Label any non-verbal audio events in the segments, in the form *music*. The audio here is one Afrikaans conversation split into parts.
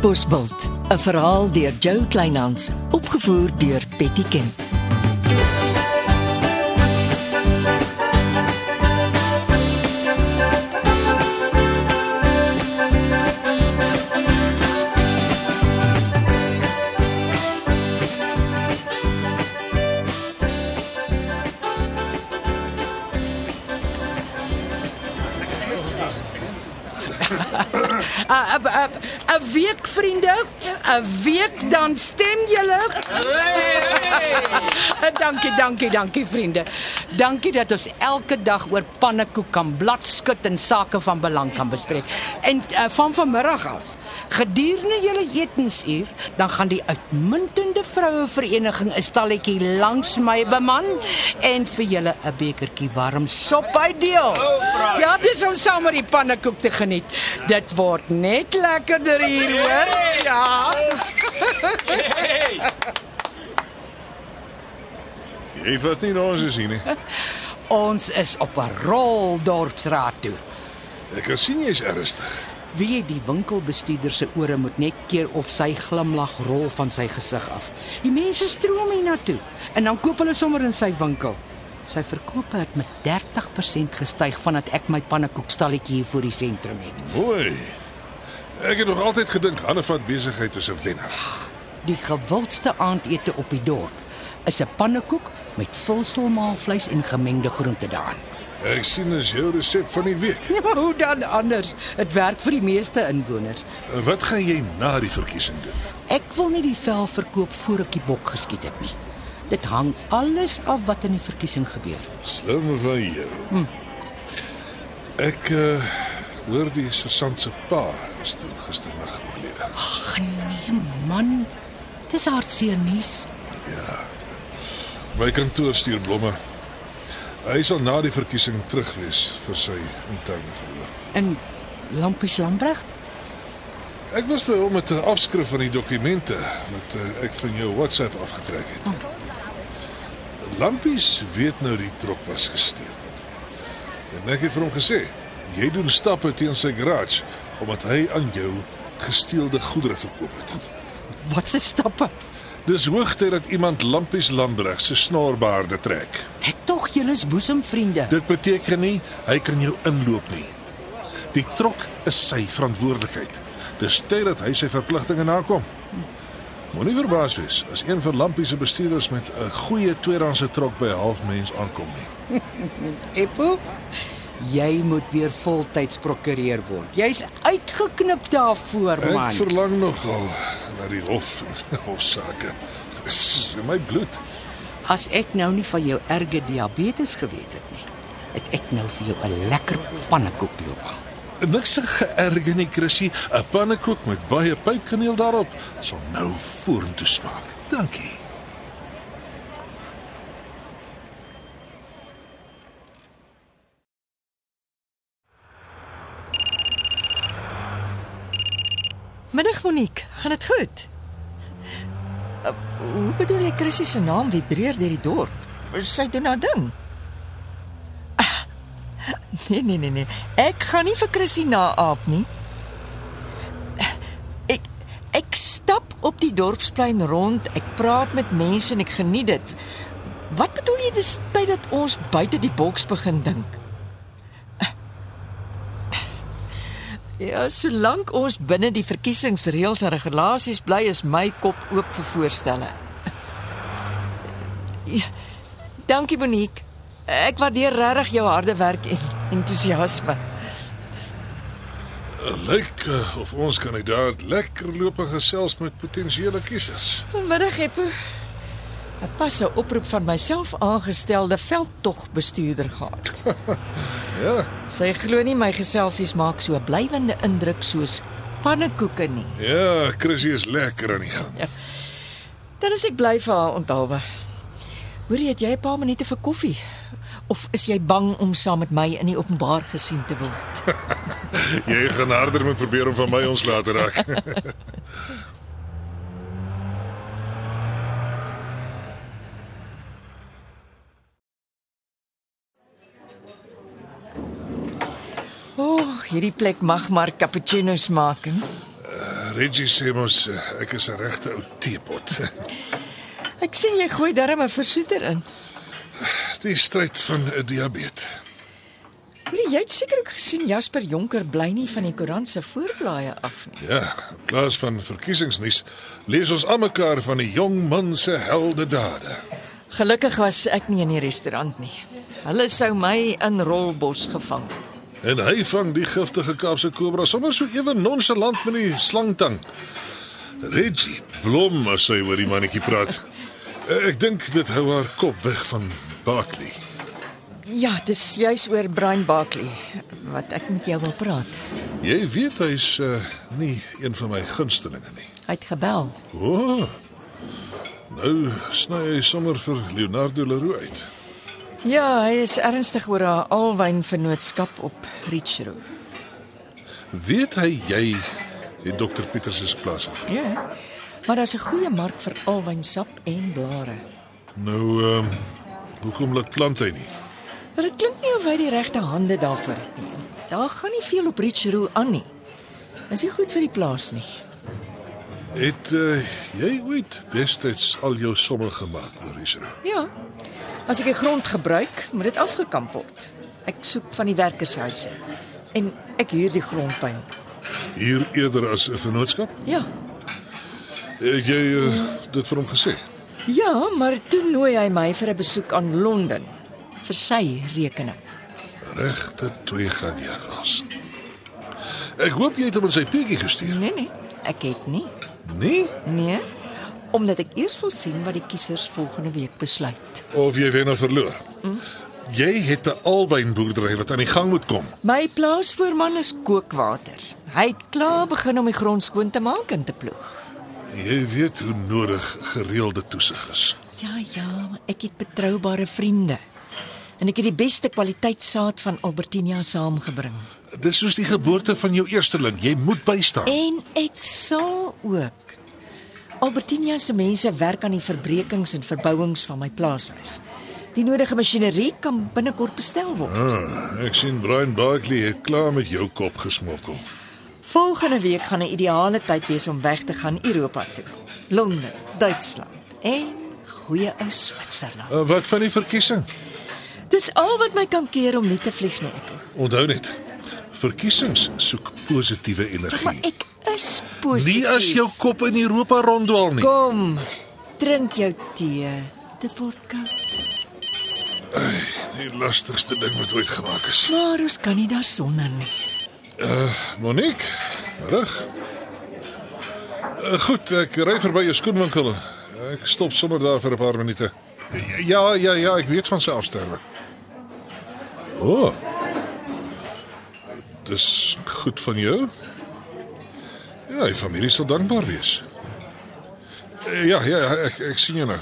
Bosbult, 'n verhaal deur Jo Kleinhans, opgevoer deur Betty Kemp. *laughs* 'n week vriende, 'n week dan stem julle. *laughs* dankie, dankie, dankie vriende. Dankie dat ons elke dag oor pannekoek kan bladskud en sake van belang kan bespreek. En uh, van vanmiddag af Gedurende julle etensuur, dan gaan die uitmuntende vroue vereniging 'n stalletjie langs my beman en vir julle 'n bekertjie warm sop uitdeel. Ja, dis om saam met die pannekoek te geniet. Dit word net lekkerder hier, hoor. Ja. Jy vat nie ons is hier nie. Ons is op 'n rol dorpsraad toe. Ek kan sien jy's ernstig. Wie jy die winkelbestuurder se ore moet net keer of sy glimlag rol van sy gesig af. Die mense stroom hier na toe en dan koop hulle sommer in sy winkel. Sy verkope het met 30% gestyg vandat ek my pannekoekstalletjie hier voor die sentrum het. Mooi. Ek het nog altyd gedink Hannefat besigheid is 'n wenner. Die gewildste aandete op die dorp is 'n pannekoek met vulselmaalvleis en gemengde groente daarin. Ek sien is jou resep van die week. Ja, *laughs* hoe dan anders? Dit werk vir die meeste inwoners. Wat gaan jy na die verkiesing doen? Ek wil nie die vel verkoop voor ek die bok geskiet het nie. Dit hang alles af wat in die verkiesing gebeur. Slim van jou. Hm. Ek uh, hoor die sergeant se pa is toe gisternag oorlede. Ag nee man. Dis hartseer nuus. My kantoor stuur blomme. Hy sal na die verkiesing terug wees vir sy interne verhoor. En Lampies Lambregt? Ek was by hom met 'n afskrif van die dokumente wat uh, ek van jou WhatsApp afgetrek het. Lampies weet nou die trok was gesteel. En ek het vir hom gesê, jy doen stappe teen sy garage omdat hy aan jou gesteelde goedere verkoop het. Wat se stappe? Dis hoogtyd dat iemand Lampies Lambreg se snorbaarde trek. Ek tog julle is boesemvriende. Dit beteken nie hy kan jou inloop nie. Die trok is sy verantwoordelikheid. Dis tyd dat hy sy verpligtinge nakom. Moenie verbaas wees as een van Lampie se bestuurders met 'n goeie tweedehandse trok by halfmens aankom nie. Eppo, jy moet weer voltyds prokureur word. Jy's uitgeknip daarvoor, man. Ek verlang nogal na die hof *laughs* hofsaake. Dis in my bloed. As ek nou nie van jou erge diabetes geweet het nie, het ek nou vir jou 'n lekker pannekoek loop. Niks geërge nie, Chrissy. 'n Pannekoek met baie pypkaneel daarop sal nou vorentoe smaak. Dankie. Monique, gaan dit goed? Uh, hoe bedoel jy Chrissy se naam vibreer deur die dorp? Sy doen haar ding. Ah, nee nee nee nee. Ek gaan nie vir Chrissy naaap nie. Ek ek stap op die dorpsplein rond, ek praat met mense en ek geniet dit. Wat bedoel jy dis tyd dat ons buite die boks begin dink? Ja, solank ons binne die verkiesingsreëls en regulasies bly, is my kop oop vir voorstelle. Ja, dankie Monique. Ek waardeer regtig jou harde werk en entoesiasme. Lyk uh, of ons kandidaat lekker loop en gesels met potensiële kiesers. Middag Eppo. 'n Pas 'n oproep van myself aangestelde veldtogbestuurder gehad. *laughs* Ja, Sy glo nie my geselsies maak so 'n blywende indruk soos pannekoeke nie. ja, Chrissy is lekker aan die gang. Dan is ek bly vir haar onthaalwe. Hoorie, het jy 'n paar minute vir koffie? Of is jy bang om saam met my in die openbaar gesien te word? *laughs* Jy gaan harder moet probeer om van my ontslae te raak. *laughs* O, oh, hierdie plek mag maar cappuccino's maak. hè? Reggie sê mos eh, ek is 'n regte ou teepot. *laughs* Ek sien jy gooi darm 'n versoeter in. Die stryd van 'n diabetes. Hoorie, jy het seker ook gesien Jasper Jonker bly nie van die koerant se voorblaaie af nie. Ja, in plaas van verkiesingsnuus lees ons almekaar van 'n jong man se heldedade. Gelukkig was ek nie in die restaurant nie. Hulle sou my in rolbos gevang. En hy vang die giftige Kaapse kobra sommer so ewe nonchalant met die slangtang. Reggie blom as hy oor die mannetjie praat. Eh, Ek dink dit hou haar kop weg van Barkley. Ja, dis juis oor Brian Barkley wat ek met jou wil praat. Jy weet hy's uh, nie een van my gunstelinge nie. Hy het gebel. O. Oh, nou sny hy sommer vir Leonardo Leroux uit. Ja, hy is ernstig oor haar alwyn vennootskap op Richroo. Weet hy jy het dokter Pieters se plaas af? Ja. Maar daar's 'n goeie mark vir alwynsap en blare. Nou ehm um, hoekom laat plant hy nie? Maar dit klink nie of hy die regte hande daarvoor het nie. Daar gaan nie veel op Richroo aan nie. Is nie goed vir die plaas nie. Het uh, jy ooit destyds al jou somme gemaak oor Israel? Ja. As ek die grond gebruik, moet dit afgekamp word. Ek soek van die werkershuise en ek huur die grond by hom. Hier eerder as 'n vennootskap? Ja. Het jy uh, dit vir hom gesê? Ja, maar toe nooi hy my vir 'n besoek aan Londen vir sy rekening. Regte twee gladiators. Ek hoop jy het hom in sy peetjie gestuur. Nee nee, ek het nie. Nee? Nee, omdat ek eers wil sien wat die kiesers volgende week besluit. Of jy wen of verloor? Jy het 'n alwynboerdery wat aan die gang moet kom. My plaasvoorman is kookwater. Hy het klaar begin om die grond skoon te maak en te ploeg. Jy weet hoe nodig gereelde toesig is. Ja, ja, ek het betroubare vriende. En ek het die beste kwaliteit saad van Albertinia saamgebring. Dis soos die geboorte van jou eersteling, jy moet bystaan. En ek sal ook. Albertinia se mense werk aan die verbrekings en verbouings van my plaashuis. Die nodige masjinerie kan binnekort bestel word. Ah, ek sien Brian Barkley het klaar met jou kop gesmokkel. Volgende week gaan 'n ideale tyd wees om weg te gaan Europa toe. Londen, Duitsland en goeie ou Switserland. Uh, wat van die verkiesing? Dis al wat my kan keer om nie te vlieg nie. Onthou net, verkiesings soek positiewe Maar energie. ek is positief. Nie as jou kop in Europa ronddwaal nie. Kom, drink jou tee. Dit word koud. Die lastigste ding wat ooit gemaak is. Maar ons kan nie daar sonder nie. Monique, reg. Uh, goed, ek ry verby jou skoenwinkel. Ek stop sommer daar vir 'n paar minute. Ja, ja, ja, ek weet van sy afsterwe. O. Oh. Dis goed van jou. Ja, die familie sal dankbaar wees. Eh, Ja, ja, ek ek sien jou nou.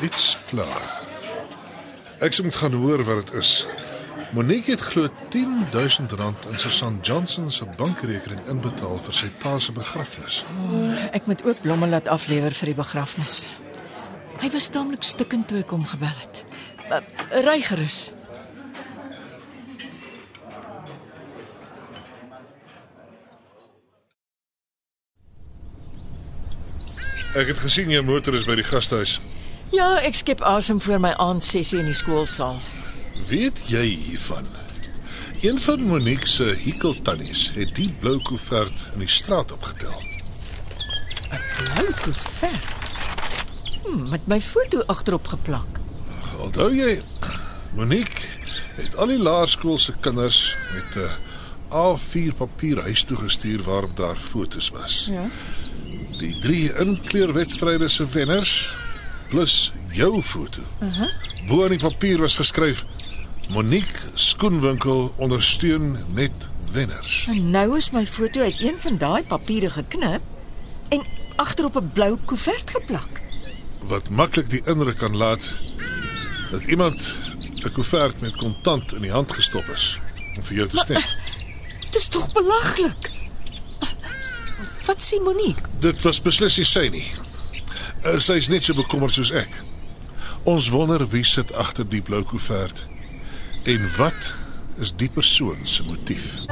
Dit's klaar. Ek moet gaan hoor wat dit is. Monique het glo 10000 rand in Susan Johnson se bankrekening inbetaal vir sy pa se begrafnis. Ek moet ook blomme laat aflewer vir die begrafnis. Hy was taamlik stikkend toe ek hom gebel het. Uh, Ry gerus. Ek het gesien jou motor is by die gastehuis. Ja, ek skep asem voor my aandsessie in die skoolsaal. Weet jy hiervan? Een van Monique se hikkeltannies het die blou koevert in die straat opgetel. Blou koevert. Hmm, met my foto agterop geplak. Onthou jy Monique het al die laerskool se kinders met 'n A4 papier huis toe gestuur waarop daar fotos was. Ja. Die drie inkleurwedstryde se wenners plus jou foto. Uh -huh. Bo aan die papier was geskryf Monique skoenwinkel ondersteun net wenners. En nou is my foto uit een van daai papiere geknip en agterop 'n blou koevert geplak. Wat maklik die indruk kan laat dat iemand 'n koevert met kontant in die hand gestop is om vir jou te stem. Dit is tog belaglik. Wat sê Monique? Dit was beslis nie sy nie. Eh, sy is net so bekommerd soos ek. Ons wonder wie sit agter die blou koevert en wat is die persoon se motief?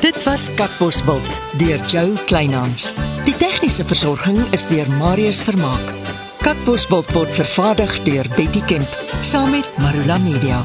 Dit was Katbosveld deur Jo Kleinhans. Die tegniese versorging is deur Marius Vermaak. Katbosveld word vervaardig deur Betty Kemp saam met Marula Media.